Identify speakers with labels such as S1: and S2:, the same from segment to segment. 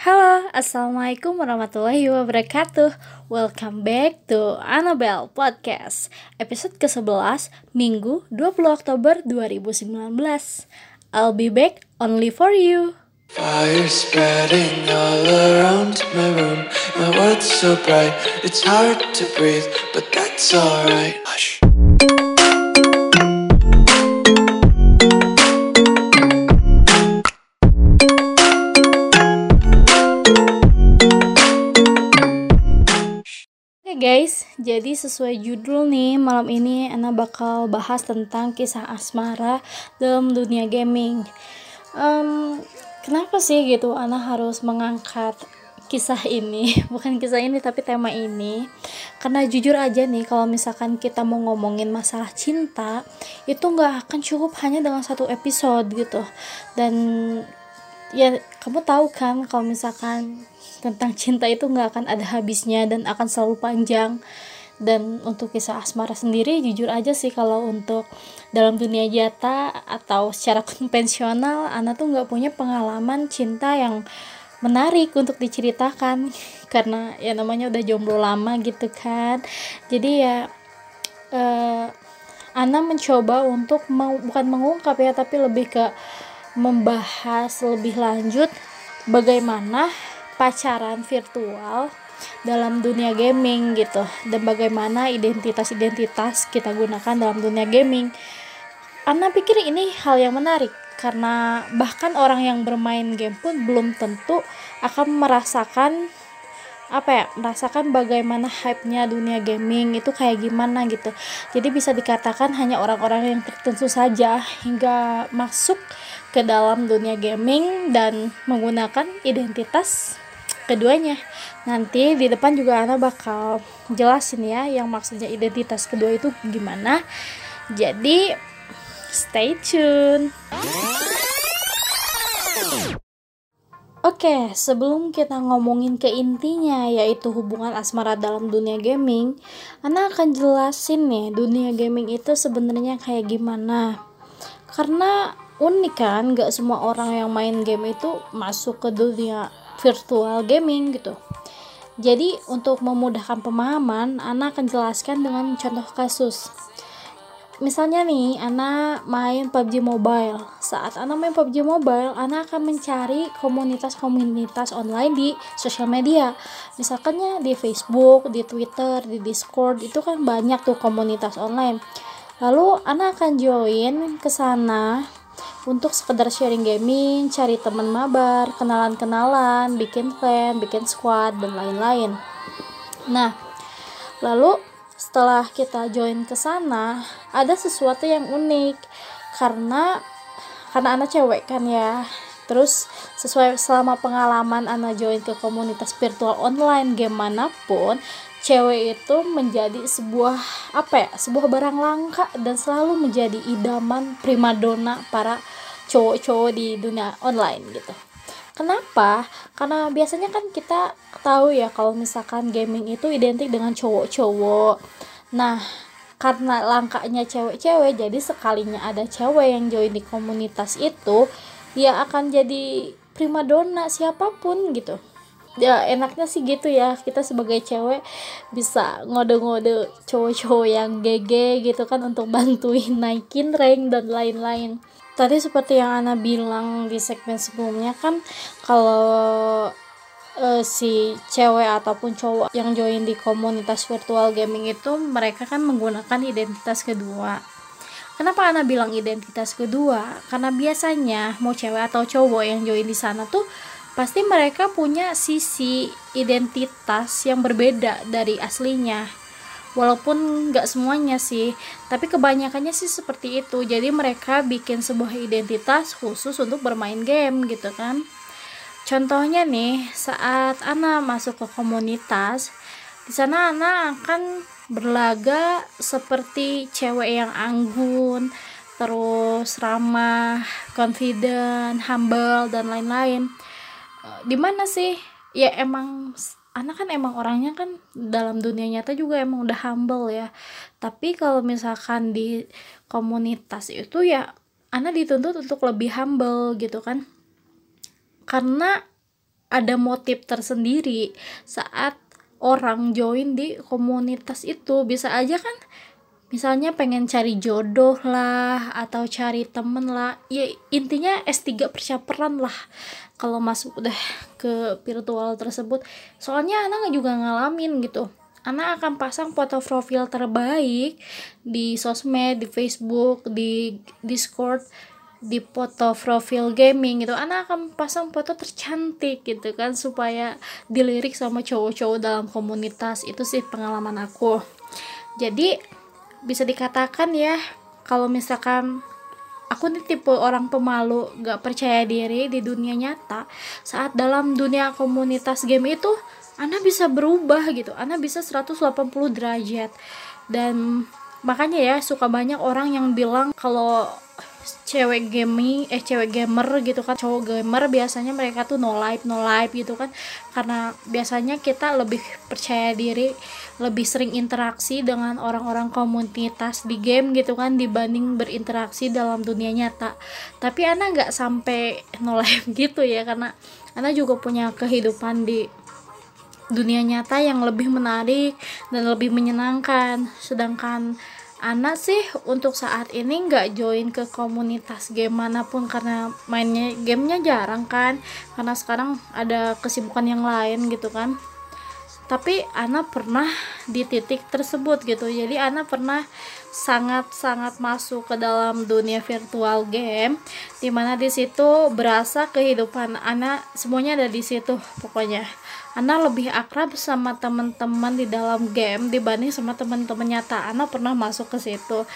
S1: Halo, Assalamualaikum warahmatullahi wabarakatuh. Welcome back to Annabelle Podcast Episode ke-11, Minggu 20 Oktober 2019 I'll be back only for you.
S2: Fire spreading all around my room. My world's so bright, it's hard to breathe But that's alright. Hush
S1: guys, jadi sesuai judul nih malam ini Ana bakal bahas tentang kisah asmara dalam dunia gaming. Em, kenapa sih gitu Ana harus mengangkat kisah ini, bukan kisah ini tapi tema ini? Karena jujur aja nih kalau misalkan kita mau ngomongin masalah cinta itu nggak akan cukup hanya dengan satu episode gitu. Dan ya kamu tahu kan kalau misalkan tentang cinta itu nggak akan ada habisnya dan akan selalu panjang. Dan untuk kisah asmara sendiri jujur aja sih kalau untuk dalam dunia nyata atau secara konvensional Ana tuh nggak punya pengalaman cinta yang menarik untuk diceritakan. Karena ya namanya udah jomblo lama gitu kan. Jadi ya eh, Ana mencoba untuk mau bukan mengungkap ya tapi lebih ke membahas lebih lanjut bagaimana pacaran virtual dalam dunia gaming gitu dan bagaimana identitas-identitas kita gunakan dalam dunia gaming. Ana pikir ini hal yang menarik karena bahkan orang yang bermain game pun belum tentu akan merasakan apa ya merasakan bagaimana hype-nya dunia gaming itu kayak gimana gitu. Jadi bisa dikatakan hanya orang-orang yang tertentu saja hingga masuk ke dalam dunia gaming dan menggunakan identitas keduanya. Nanti di depan juga Ana bakal jelasin ya yang maksudnya identitas kedua itu gimana. Jadi stay tune Oke, sebelum kita ngomongin ke intinya yaitu hubungan asmara dalam dunia gaming, Ana akan jelasin nih dunia gaming itu sebenarnya kayak gimana. Karena unik kan, gak semua orang yang main game itu masuk ke dunia virtual gaming gitu. Jadi untuk memudahkan pemahaman, Ana akan jelaskan dengan contoh kasus misalnya nih Ana main PUBG Mobile. Saat Ana main PUBG Mobile Ana akan mencari komunitas-komunitas online di sosial media. Misalkannya di Facebook di Twitter di Discord itu kan banyak tuh komunitas online. Lalu Ana akan join ke sana untuk sekedar sharing gaming, cari teman mabar, kenalan-kenalan, bikin clan, bikin squad dan lain-lain. Nah, lalu setelah kita join ke sana ada sesuatu yang unik. Karena karena anak cewek kan ya. Terus sesuai selama pengalaman anak join ke komunitas virtual online game mana pun cewek itu menjadi sebuah apa ya sebuah barang langka dan selalu menjadi idaman primadona para cowok-cowok di dunia online gitu Kenapa? Karena biasanya kan kita tahu ya kalau misalkan gaming itu identik dengan cowok-cowok. Nah, karena langkahnya cewek-cewek, jadi sekalinya ada cewek yang join di komunitas itu, ya akan jadi primadona siapa pun gitu. Ya enaknya sih gitu ya, kita sebagai cewek bisa ngode-ngode cowok-cowok yang GG gitu kan untuk bantuin naikin rank dan lain-lain tadi seperti yang Ana bilang di segmen sebelumnya kan kalau uh, si cewek ataupun cowok yang join di komunitas virtual gaming itu mereka kan menggunakan identitas kedua Kenapa Ana bilang identitas kedua? Karena biasanya mau cewek atau cowok yang join di sana tuh pasti mereka punya sisi identitas yang berbeda dari aslinya walaupun nggak semuanya sih tapi kebanyakannya sih seperti itu. Jadi mereka bikin sebuah identitas khusus untuk bermain game gitu kan. Contohnya nih saat Ana masuk ke komunitas di sana Ana akan berlaga seperti cewek yang anggun terus ramah confident humble dan lain-lain. Di mana sih? Ya emang anak kan emang orangnya kan dalam dunia nyata juga emang udah humble ya. Tapi kalau misalkan di komunitas itu ya anak dituntut untuk lebih humble gitu kan. Karena ada motif tersendiri saat orang join di komunitas itu. Bisa aja kan misalnya pengen cari jodoh lah atau cari temen lah. Ya intinya S3 percaperan lah kalau masuk udah ke virtual tersebut. Soalnya anak juga ngalamin gitu. Anak akan pasang foto profil terbaik di sosmed di Facebook di Discord di foto profil gaming gitu. Anak akan pasang foto tercantik gitu kan supaya dilirik sama cowok-cowok dalam komunitas. Itu sih pengalaman aku. Jadi bisa dikatakan ya kalau misalkan aku nih tipe orang pemalu gak percaya diri di dunia nyata saat dalam dunia komunitas game itu Ana bisa berubah gitu. Ana bisa 180 derajat. Dan makanya ya suka banyak orang yang bilang kalau cewek gaming eh cewek gamer gitu kan cowok gamer biasanya mereka tuh no life no life gitu kan. Karena biasanya kita lebih percaya diri lebih sering interaksi dengan orang-orang komunitas di game gitu kan dibanding berinteraksi dalam dunia nyata. Tapi Ana nggak sampai no life gitu ya karena Ana juga punya kehidupan di dunia nyata yang lebih menarik dan lebih menyenangkan. Sedangkan anak sih untuk saat ini nggak join ke komunitas game mana pun karena mainnya gamenya jarang kan. Karena sekarang ada kesibukan yang lain gitu kan tapi anak pernah di titik tersebut gitu jadi anak pernah sangat-sangat masuk ke dalam dunia virtual game di mana di situ berasa kehidupan anak semuanya ada di situ pokoknya Ana lebih akrab sama teman-teman di dalam game dibanding sama teman-teman nyata. Ana pernah masuk ke situ.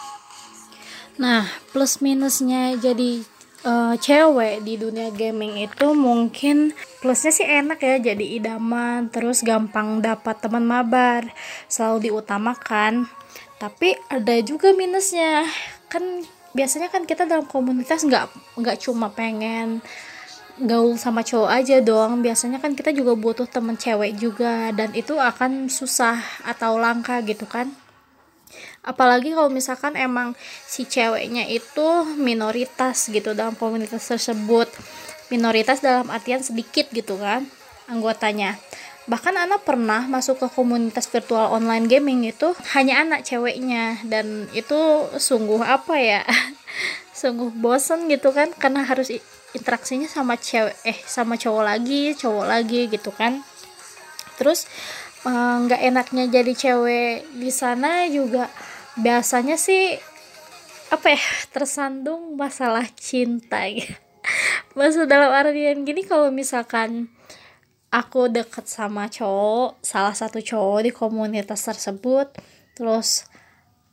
S1: Nah, plus minusnya jadi uh, cewek di dunia gaming itu mungkin plusnya sih enak ya jadi idaman terus gampang dapat teman mabar selalu diutamakan. Tapi ada juga minusnya. Kan biasanya kan kita dalam komunitas nggak nggak cuma pengen gaul sama cowok aja dong biasanya kan kita juga butuh temen cewek juga dan itu akan susah atau langka gitu kan apalagi kalau misalkan emang si ceweknya itu minoritas gitu dalam komunitas tersebut. Minoritas dalam artian sedikit gitu kan anggotanya. Bahkan anak pernah masuk ke komunitas virtual online gaming itu hanya anak ceweknya. Dan itu sungguh apa ya sungguh bosen gitu kan karena harus interaksinya sama cewek eh sama cowok lagi cowok lagi gitu kan. Terus eh, nggak enaknya jadi cewek di sana juga biasanya sih apa ya tersandung masalah cinta gitu. maksud dalam artian gini kalau misalkan aku deket sama cowok salah satu cowok di komunitas tersebut terus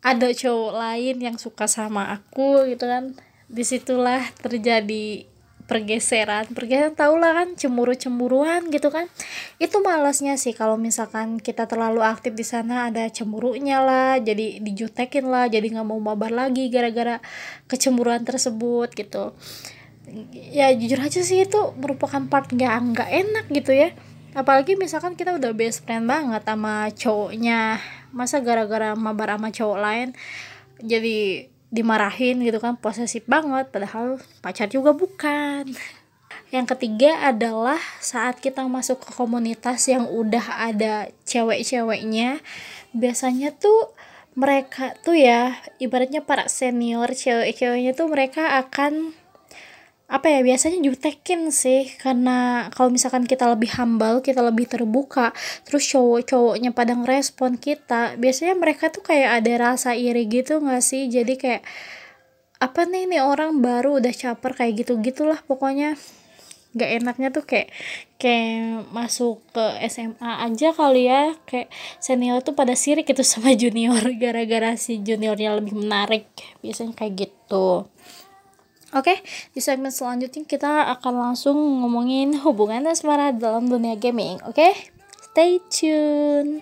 S1: ada cowok lain yang suka sama aku gitu kan di situlah terjadi pergeseran pergeseran tau lah kan cemburu cemburuan gitu kan. Itu malasnya sih kalau misalkan kita terlalu aktif di sana ada cemburunya lah jadi dijutekin lah jadi nggak mau mabar lagi gara-gara kecemburuan tersebut gitu. Ya jujur aja sih itu merupakan part nggak nggak enak gitu ya. Apalagi misalkan kita udah best friend banget sama cowoknya masa gara-gara mabar sama cowok lain jadi dimarahin gitu kan posesif banget padahal pacar juga bukan. Yang ketiga adalah saat kita masuk ke komunitas yang udah ada cewek-ceweknya biasanya tuh mereka tuh ya ibaratnya para senior cewek-ceweknya tuh mereka akan apa ya biasanya jutekin sih karena kalau misalkan kita lebih humble kita lebih terbuka terus cowok-cowoknya pada ngerespon kita biasanya mereka tuh kayak ada rasa iri gitu nggak sih? Jadi kayak apa nih nih orang baru udah caper kayak gitu gitulah pokoknya. Gak enaknya tuh kayak kayak masuk ke SMA aja kali ya kayak senior tuh pada sirik gitu sama junior gara-gara si juniornya lebih menarik biasanya kayak gitu Oke, di segmen selanjutnya kita akan langsung ngomongin hubungan asmara dalam dunia gaming. Oke, stay tune.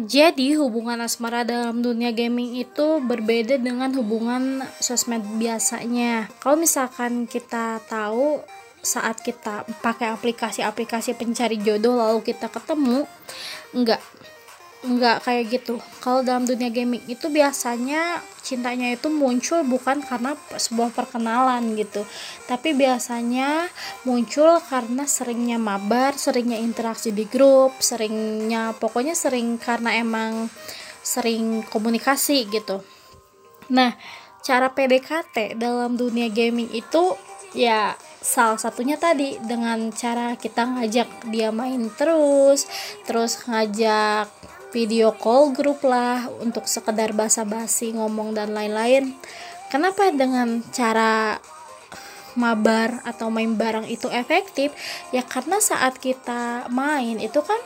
S1: Jadi hubungan asmara dalam dunia gaming itu berbeda dengan hubungan sosmed biasanya. Kalau misalkan kita tahu saat kita pakai aplikasi-aplikasi pencari jodoh lalu kita ketemu enggak enggak kayak gitu. Kalau dalam dunia gaming itu biasanya cintanya itu muncul bukan karena sebuah perkenalan gitu. Tapi biasanya muncul karena seringnya mabar seringnya interaksi di grup seringnya pokoknya sering karena emang sering komunikasi gitu. Nah cara PDKT dalam dunia gaming itu ya salah satunya tadi dengan cara kita ngajak dia main terus terus ngajak video call grup lah untuk sekedar basa-basi ngomong dan lain-lain. Kenapa dengan cara mabar atau main bareng itu efektif? Ya karena saat kita main itu kan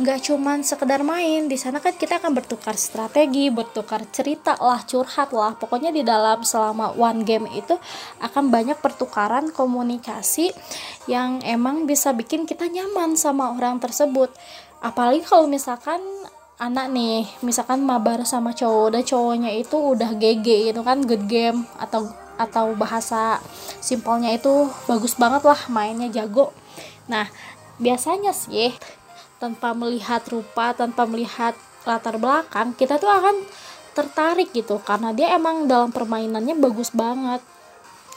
S1: nggak cuman sekedar main. Di sana kan kita akan bertukar strategi bertukar cerita lah curhat lah. Pokoknya di dalam selama one game itu akan banyak pertukaran komunikasi yang emang bisa bikin kita nyaman sama orang tersebut. Apalagi kalau misalkan anak nih misalkan mabar sama cowok dan cowoknya itu udah GG gitu kan good game atau atau bahasa simpelnya itu bagus banget lah mainnya jago. Nah biasanya sih tanpa melihat rupa tanpa melihat latar belakang kita tuh akan tertarik gitu karena dia emang dalam permainannya bagus banget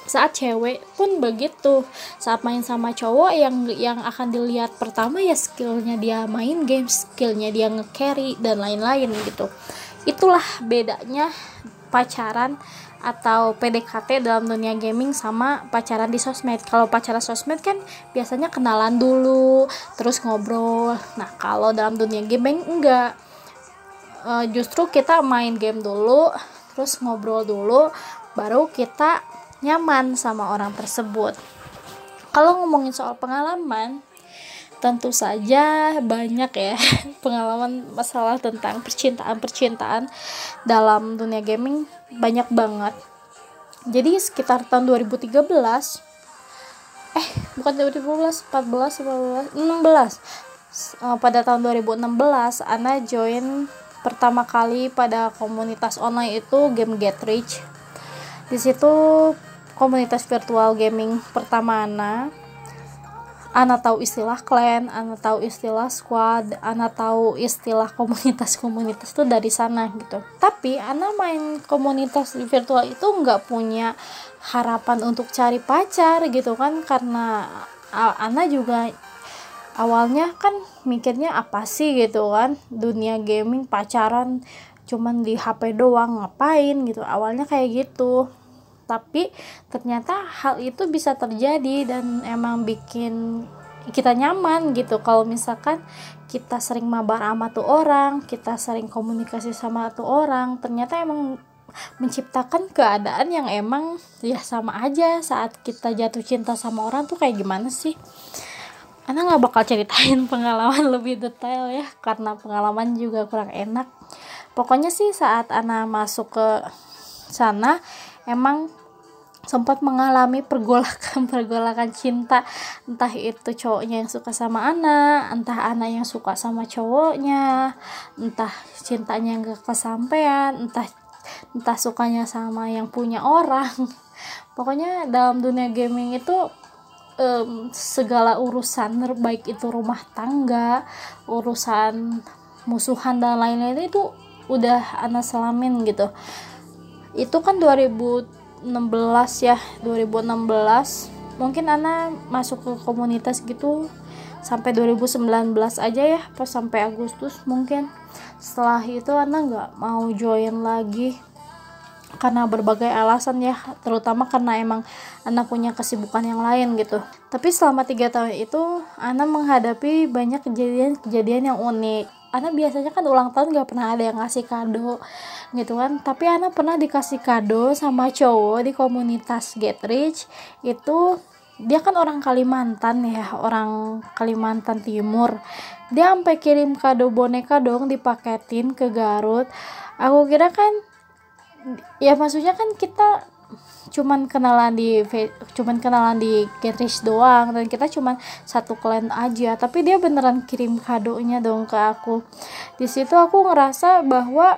S1: saat cewek pun begitu saat main sama cowok yang yang akan dilihat pertama ya skillnya dia main game skillnya dia nge-carry dan lain-lain gitu itulah bedanya pacaran atau PDKT dalam dunia gaming sama pacaran di sosmed. Kalau pacaran sosmed kan biasanya kenalan dulu, terus ngobrol. Nah, kalau dalam dunia gaming enggak. E, justru kita main game dulu, terus ngobrol dulu, baru kita nyaman sama orang tersebut. Kalau ngomongin soal pengalaman, tentu saja banyak ya pengalaman masalah tentang percintaan-percintaan dalam dunia gaming banyak banget. Jadi sekitar tahun 2013 eh bukan 2015, 14, 15, 16 pada tahun 2016 Ana join pertama kali pada komunitas online itu Game Get Rich. Di situ komunitas virtual gaming pertama Ana Ana tahu istilah clan, Ana tahu istilah squad, Ana tahu istilah komunitas-komunitas itu dari sana gitu. Tapi Ana main komunitas virtual itu nggak punya harapan untuk cari pacar gitu kan karena Ana juga awalnya kan mikirnya apa sih gitu kan dunia gaming pacaran cuman di HP doang ngapain gitu. Awalnya kayak gitu tapi ternyata hal itu bisa terjadi dan emang bikin kita nyaman gitu. Kalau misalkan kita sering mabar sama tuh orang kita sering komunikasi sama tuh orang ternyata emang menciptakan keadaan yang emang ya sama aja saat kita jatuh cinta sama orang tuh kayak gimana sih? Ana nggak bakal ceritain pengalaman lebih detail ya karena pengalaman juga kurang enak. Pokoknya sih saat Ana masuk ke sana emang sempat mengalami pergolakan-pergolakan cinta. Entah itu cowoknya yang suka sama Ana entah Ana yang suka sama cowoknya entah cintanya yang gak kesampaian entah entah sukanya sama yang punya orang. Pokoknya dalam dunia gaming itu um, segala urusan baik itu rumah tangga urusan musuhan dan lain-lain itu udah Ana selamin gitu itu kan 2000 2016 ya 2016 mungkin Ana masuk ke komunitas gitu sampai 2019 aja ya pas sampai Agustus mungkin. Setelah itu Ana nggak mau join lagi karena berbagai alasan ya terutama karena emang Ana punya kesibukan yang lain gitu. Tapi selama tiga tahun itu Ana menghadapi banyak kejadian-kejadian yang unik Ana biasanya kan ulang tahun gak pernah ada yang ngasih kado gitu kan. Tapi Ana pernah dikasih kado sama cowok di komunitas Get Rich itu dia kan orang Kalimantan ya orang Kalimantan Timur. Dia sampai kirim kado boneka dong dipaketin ke Garut. Aku kira kan ya maksudnya kan kita cuman kenalan di cuman kenalan di Getrish doang dan kita cuman satu klan aja. Tapi dia beneran kirim kadonya dong ke aku. Di situ aku ngerasa bahwa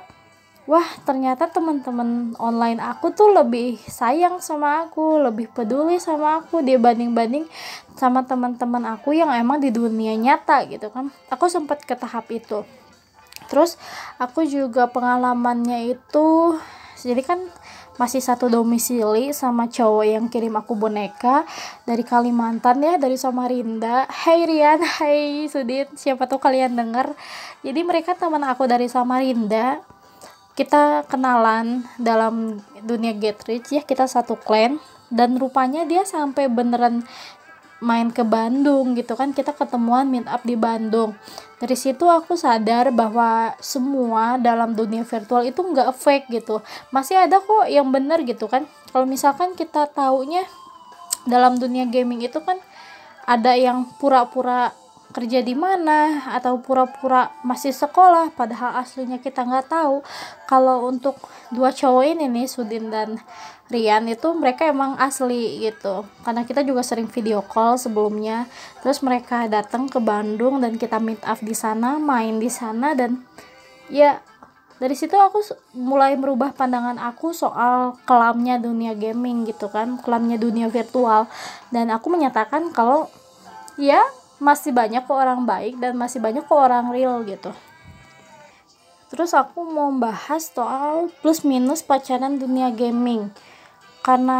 S1: wah ternyata teman-teman online aku tuh lebih sayang sama aku lebih peduli sama aku dibanding-banding sama teman-teman aku yang emang di dunia nyata gitu kan. Aku sempat ke tahap itu. Terus aku juga pengalamannya itu jadi kan masih satu domisili sama cowok yang kirim aku boneka dari Kalimantan ya dari Samarinda. Hai Rian. Hai Sudit siapa tuh kalian denger jadi mereka teman aku dari Samarinda. Kita kenalan dalam dunia get rich ya kita satu clan dan rupanya dia sampai beneran main ke Bandung gitu kan kita ketemuan meet up di Bandung. Dari situ aku sadar bahwa semua dalam dunia virtual itu nggak fake gitu. Masih ada kok yang bener gitu kan. Kalau misalkan kita taunya dalam dunia gaming itu kan ada yang pura-pura kerja di mana atau pura-pura masih sekolah padahal aslinya kita nggak tahu. Kalau untuk dua cowok ini nih Sudin dan Rian itu mereka emang asli gitu. Karena kita juga sering video call sebelumnya. Terus mereka datang ke Bandung dan kita meet up di sana main di sana dan ya dari situ aku mulai merubah pandangan aku soal kelamnya dunia gaming gitu kan kelamnya dunia virtual. Dan aku menyatakan kalau ya masih banyak kok orang baik dan masih banyak kok orang real gitu. Terus aku mau bahas soal plus minus pacaran dunia gaming karena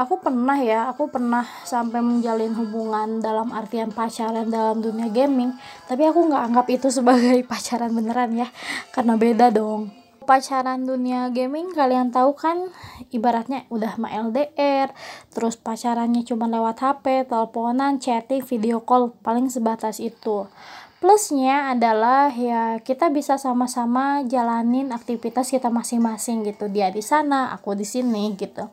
S1: aku pernah ya aku pernah sampai menjalin hubungan dalam artian pacaran dalam dunia gaming tapi aku nggak anggap itu sebagai pacaran beneran ya karena beda dong. Pacaran dunia gaming kalian tahu kan ibaratnya udah mah LDR terus pacarannya cuma lewat HP teleponan chatting video call paling sebatas itu plusnya adalah ya kita bisa sama-sama jalanin aktivitas kita masing-masing gitu. Dia di sana aku di sini gitu.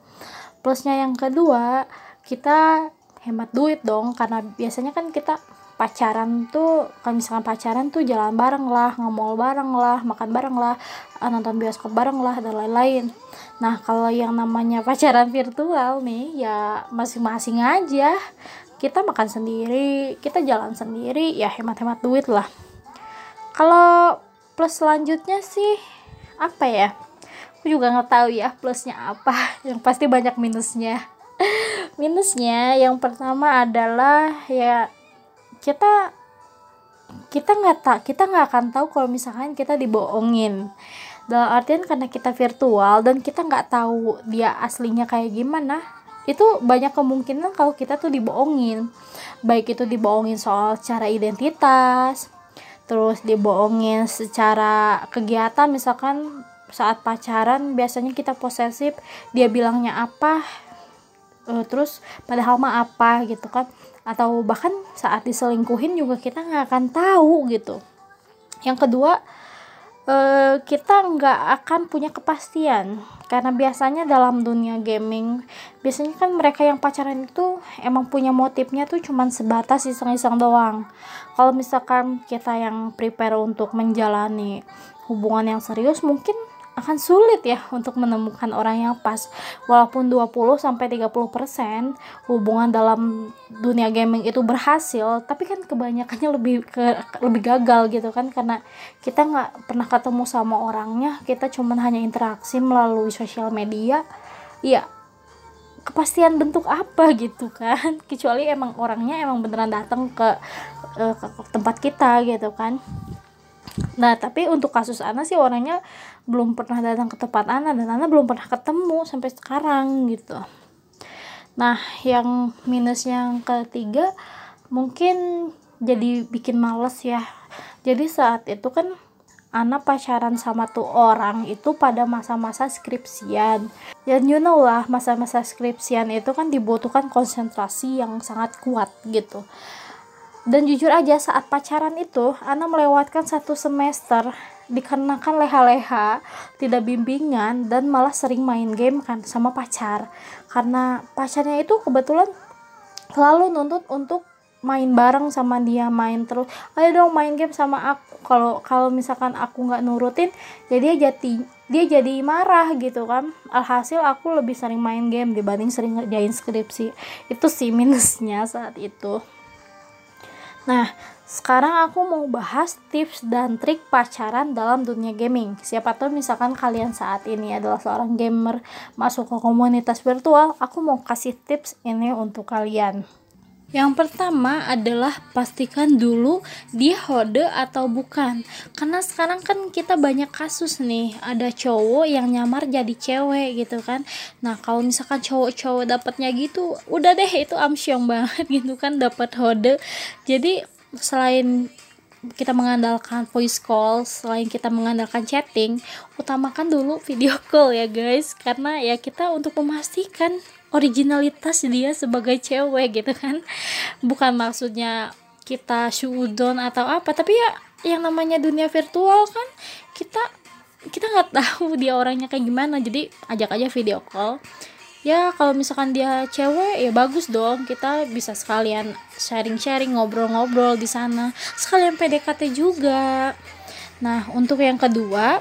S1: Plusnya yang kedua kita hemat duit dong karena biasanya kan kita pacaran tuh kalau misalkan pacaran tuh jalan bareng lah nge bareng lah makan bareng lah eh, nonton bioskop bareng lah dan lain-lain. Nah kalau yang namanya pacaran virtual nih ya masing-masing aja kita makan sendiri kita jalan sendiri ya hemat-hemat duit lah. Kalau plus selanjutnya sih apa ya? Aku juga nggak tahu ya plusnya apa. Yang pasti banyak minusnya. Minusnya yang pertama adalah ya kita kita nggak tak kita nggak akan tahu kalau misalkan kita dibohongin. Dalam artian karena kita virtual dan kita nggak tahu dia aslinya kayak gimana itu banyak kemungkinan kalau kita tuh dibohongin. Baik itu dibohongin soal cara identitas terus dibohongin secara kegiatan misalkan saat pacaran biasanya kita posesif dia bilangnya apa uh, terus padahal mah apa gitu kan. Atau bahkan saat diselingkuhin juga kita nggak akan tahu gitu. Yang kedua eh, kita nggak akan punya kepastian. Karena biasanya dalam dunia gaming biasanya kan mereka yang pacaran itu emang punya motifnya tuh cuman sebatas iseng-iseng doang. Kalau misalkan kita yang prepare untuk menjalani hubungan yang serius mungkin akan sulit ya untuk menemukan orang yang pas. Walaupun 20 sampai 30% hubungan dalam dunia gaming itu berhasil, tapi kan kebanyakannya lebih ke, lebih gagal gitu kan karena kita nggak pernah ketemu sama orangnya, kita cuman hanya interaksi melalui sosial media. Ya, kepastian bentuk apa gitu kan kecuali emang orangnya emang beneran datang ke, uh, ke tempat kita gitu kan Nah, tapi untuk kasus Ana sih orangnya belum pernah datang ke tempat Ana dan Ana belum pernah ketemu sampai sekarang gitu. Nah, yang minus yang ketiga mungkin jadi bikin males ya. Jadi saat itu kan Ana pacaran sama tuh orang itu pada masa-masa skripsian. Dan you know lah, masa-masa skripsian itu kan dibutuhkan konsentrasi yang sangat kuat gitu dan jujur aja saat pacaran itu Ana melewatkan satu semester dikarenakan leha-leha tidak bimbingan dan malah sering main game kan sama pacar. Karena pacarnya itu kebetulan selalu nuntut untuk main bareng sama dia main terus. Ayo dong main game sama aku. Kalau kalau misalkan aku nggak nurutin ya dia jadi dia jadi marah gitu kan. Alhasil aku lebih sering main game dibanding sering ngerjain skripsi. Itu sih minusnya saat itu Nah, sekarang aku mau bahas tips dan trik pacaran dalam dunia gaming. Siapa tahu misalkan kalian saat ini adalah seorang gamer masuk ke komunitas virtual, aku mau kasih tips ini untuk kalian. Yang pertama adalah pastikan dulu dia hode atau bukan. Karena sekarang kan kita banyak kasus nih, ada cowok yang nyamar jadi cewek gitu kan. Nah, kalau misalkan cowok-cowok dapatnya gitu, udah deh itu amsyong banget gitu kan dapat hode. Jadi selain kita mengandalkan voice call, selain kita mengandalkan chatting, utamakan dulu video call ya guys, karena ya kita untuk memastikan originalitas dia sebagai cewek gitu kan. Bukan maksudnya kita syudon atau apa tapi ya yang namanya dunia virtual kan kita kita nggak tahu dia orangnya kayak gimana. Jadi ajak aja video call. Ya kalau misalkan dia cewek ya bagus dong. Kita bisa sekalian sharing-sharing ngobrol-ngobrol di sana. Sekalian PDKT juga. Nah untuk yang kedua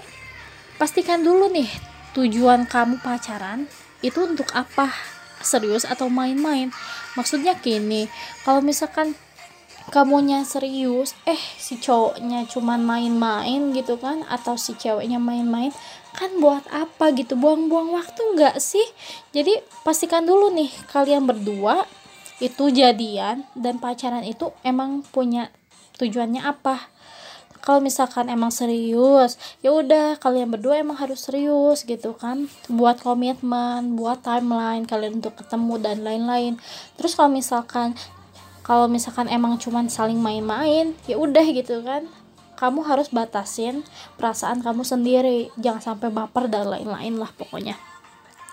S1: pastikan dulu nih tujuan kamu pacaran itu untuk apa serius atau main-main. Maksudnya gini kalau misalkan kamunya serius eh si cowoknya cuman main-main gitu kan atau si ceweknya main-main kan buat apa gitu? Buang-buang waktu nggak sih? Jadi pastikan dulu nih kalian berdua itu jadian dan pacaran itu emang punya tujuannya apa kalau misalkan emang serius ya udah kalian berdua emang harus serius gitu kan. Buat komitmen buat timeline kalian untuk ketemu dan lain-lain. Terus kalau misalkan kalau misalkan emang cuman saling main-main ya udah gitu kan. Kamu harus batasin perasaan kamu sendiri. Jangan sampai baper dan lain-lain lah pokoknya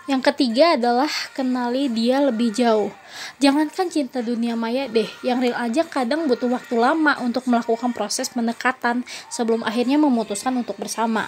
S1: yang ketiga adalah kenali dia lebih jauh. Jangankan cinta dunia maya deh, yang real aja kadang butuh waktu lama untuk melakukan proses pendekatan sebelum akhirnya memutuskan untuk bersama.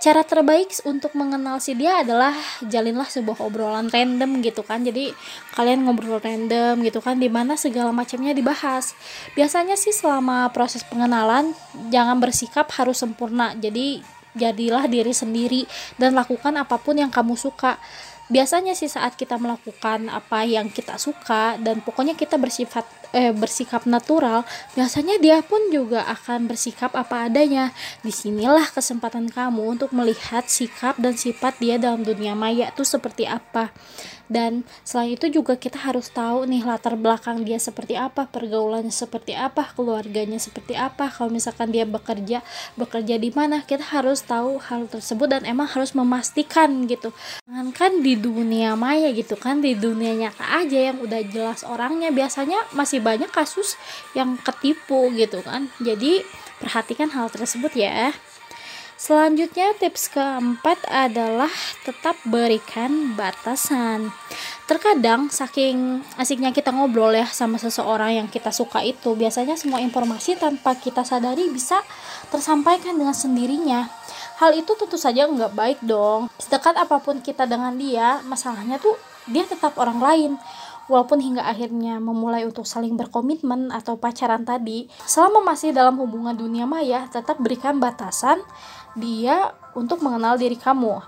S1: Cara terbaik untuk mengenal si dia adalah jalinlah sebuah obrolan random gitu kan. Jadi kalian ngobrol random gitu kan di mana segala macamnya dibahas. Biasanya sih selama proses pengenalan jangan bersikap harus sempurna. Jadi jadilah diri sendiri dan lakukan apa pun yang kamu suka biasanya sih saat kita melakukan apa yang kita suka dan pokoknya kita bersifat eh, bersikap natural biasanya dia pun juga akan bersikap apa adanya. Di sinilah kesempatan kamu untuk melihat sikap dan sifat dia dalam dunia maya itu seperti apa dan selain itu juga kita harus tahu nih latar belakang dia seperti apa pergaulannya seperti apa keluarganya seperti apa. Kalau misalkan dia bekerja bekerja di mana kita harus tahu hal tersebut dan emang harus memastikan gitu. Kan di dunia maya gitu kan di dunia nyata aja yang udah jelas orangnya biasanya masih banyak kasus yang ketipu gitu kan. Jadi perhatikan hal tersebut ya Selanjutnya tips keempat adalah tetap berikan batasan. Terkadang saking asiknya kita ngobrol ya sama seseorang yang kita suka itu, biasanya semua informasi tanpa kita sadari bisa tersampaikan dengan sendirinya. Hal itu tentu saja nggak baik dong. Sedekat apa pun kita dengan dia, masalahnya tuh dia tetap orang lain walaupun hingga akhirnya memulai untuk saling berkomitmen atau pacaran tadi, selama masih dalam hubungan dunia maya, tetap berikan batasan dia untuk mengenal diri kamu.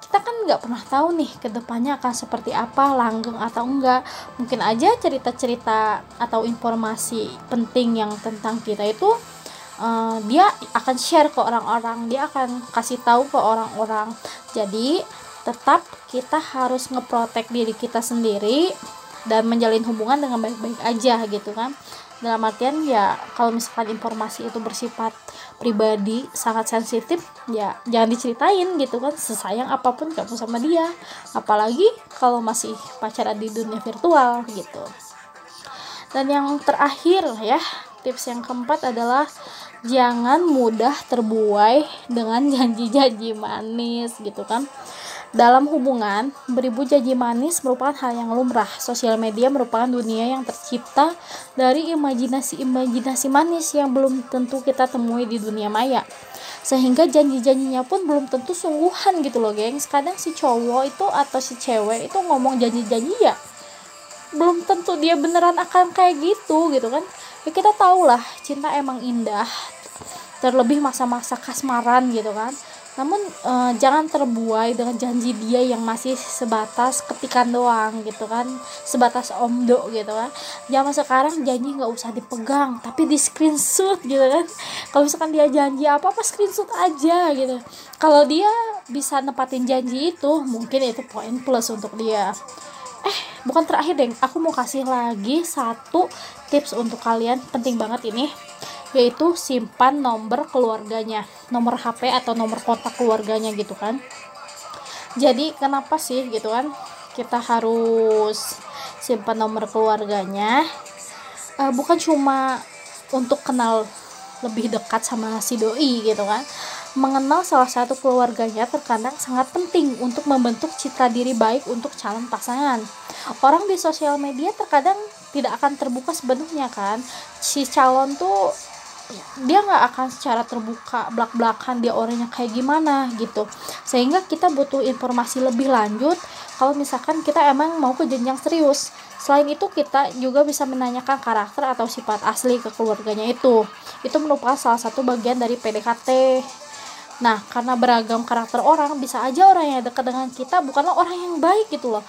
S1: Kita kan nggak pernah tahu nih ke depannya akan seperti apa langgeng atau enggak. Mungkin aja cerita-cerita atau informasi penting yang tentang kita itu uh, dia akan share ke orang-orang. Dia akan kasih tahu ke orang-orang. Jadi tetap kita harus ngeprotek diri kita sendiri dan menjalin hubungan dengan baik-baik aja gitu kan dalam artian ya kalau misalkan informasi itu bersifat pribadi sangat sensitif ya jangan diceritain gitu kan. Sesayang apa pun kamu sama dia. Apalagi kalau masih pacaran di dunia virtual gitu. Dan yang terakhir ya tips yang keempat adalah jangan mudah terbuai dengan janji-janji manis gitu kan dalam hubungan, beribu janji manis merupakan hal yang lumrah. Sosial media merupakan dunia yang tercipta dari imajinasi-imajinasi manis yang belum tentu kita temui di dunia maya. Sehingga janji-janjinya pun belum tentu sungguhan gitu loh, gengs. Kadang si cowok itu atau si cewek itu ngomong janji-janji ya belum tentu dia beneran akan kayak gitu gitu kan. Ya kita tahu lah, cinta emang indah. Terlebih masa-masa kasmaran gitu kan namun uh, jangan terbuai dengan janji dia yang masih sebatas ketikan doang gitu kan. Sebatas omdo gitu kan. Zaman sekarang janji nggak usah dipegang tapi di screenshot gitu kan. Kalau misalkan dia janji apa apa screenshot aja gitu. Kalau dia bisa nepatin janji itu mungkin itu poin plus untuk dia. Eh bukan terakhir deh aku mau kasih lagi satu tips untuk kalian penting banget ini yaitu simpan nomor keluarganya nomor HP atau nomor kontak keluarganya gitu kan jadi kenapa sih gitu kan kita harus simpan nomor keluarganya uh, bukan cuma untuk kenal lebih dekat sama si doi gitu kan mengenal salah satu keluarganya terkadang sangat penting untuk membentuk citra diri baik untuk calon pasangan. Orang di sosial media terkadang tidak akan terbuka sebenarnya kan. Si calon tuh dia nggak akan secara terbuka belak-belakan dia orangnya kayak gimana gitu. Sehingga kita butuh informasi lebih lanjut kalau misalkan kita emang mau ke jenjang serius. Selain itu kita juga bisa menanyakan karakter atau sifat asli ke keluarganya itu. Itu merupakan salah satu bagian dari PDKT Nah, karena beragam karakter orang, bisa aja orang yang dekat dengan kita bukanlah orang yang baik gitu loh.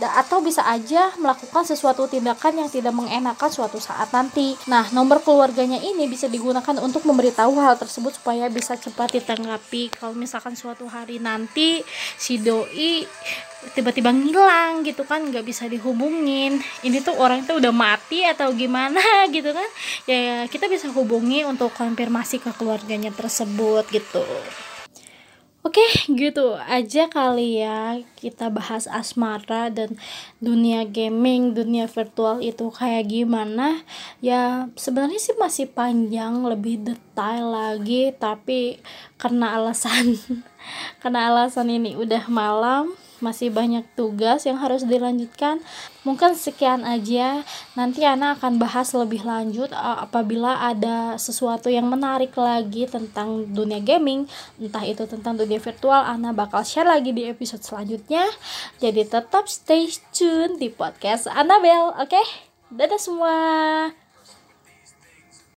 S1: Atau bisa aja melakukan sesuatu tindakan yang tidak mengenakan suatu saat nanti. Nah, nomor keluarganya ini bisa digunakan untuk memberitahu hal tersebut supaya bisa cepat ditanggapi. Kalau misalkan suatu hari nanti si doi tiba-tiba ngilang gitu kan nggak bisa dihubungin ini tuh orang itu udah mati atau gimana gitu kan ya kita bisa hubungi untuk konfirmasi ke keluarganya tersebut gitu Oke, gitu aja kali ya kita bahas asmara dan dunia gaming, dunia virtual itu kayak gimana. Ya, sebenarnya sih masih panjang, lebih detail lagi, tapi karena alasan karena alasan ini udah malam, masih banyak tugas yang harus dilanjutkan. Mungkin sekian aja. Nanti Ana akan bahas lebih lanjut apabila ada sesuatu yang menarik lagi tentang dunia gaming, entah itu tentang dunia virtual, Ana bakal share lagi di episode selanjutnya. Jadi tetap stay tune di podcast Annabelle, oke? Okay? Dadah semua.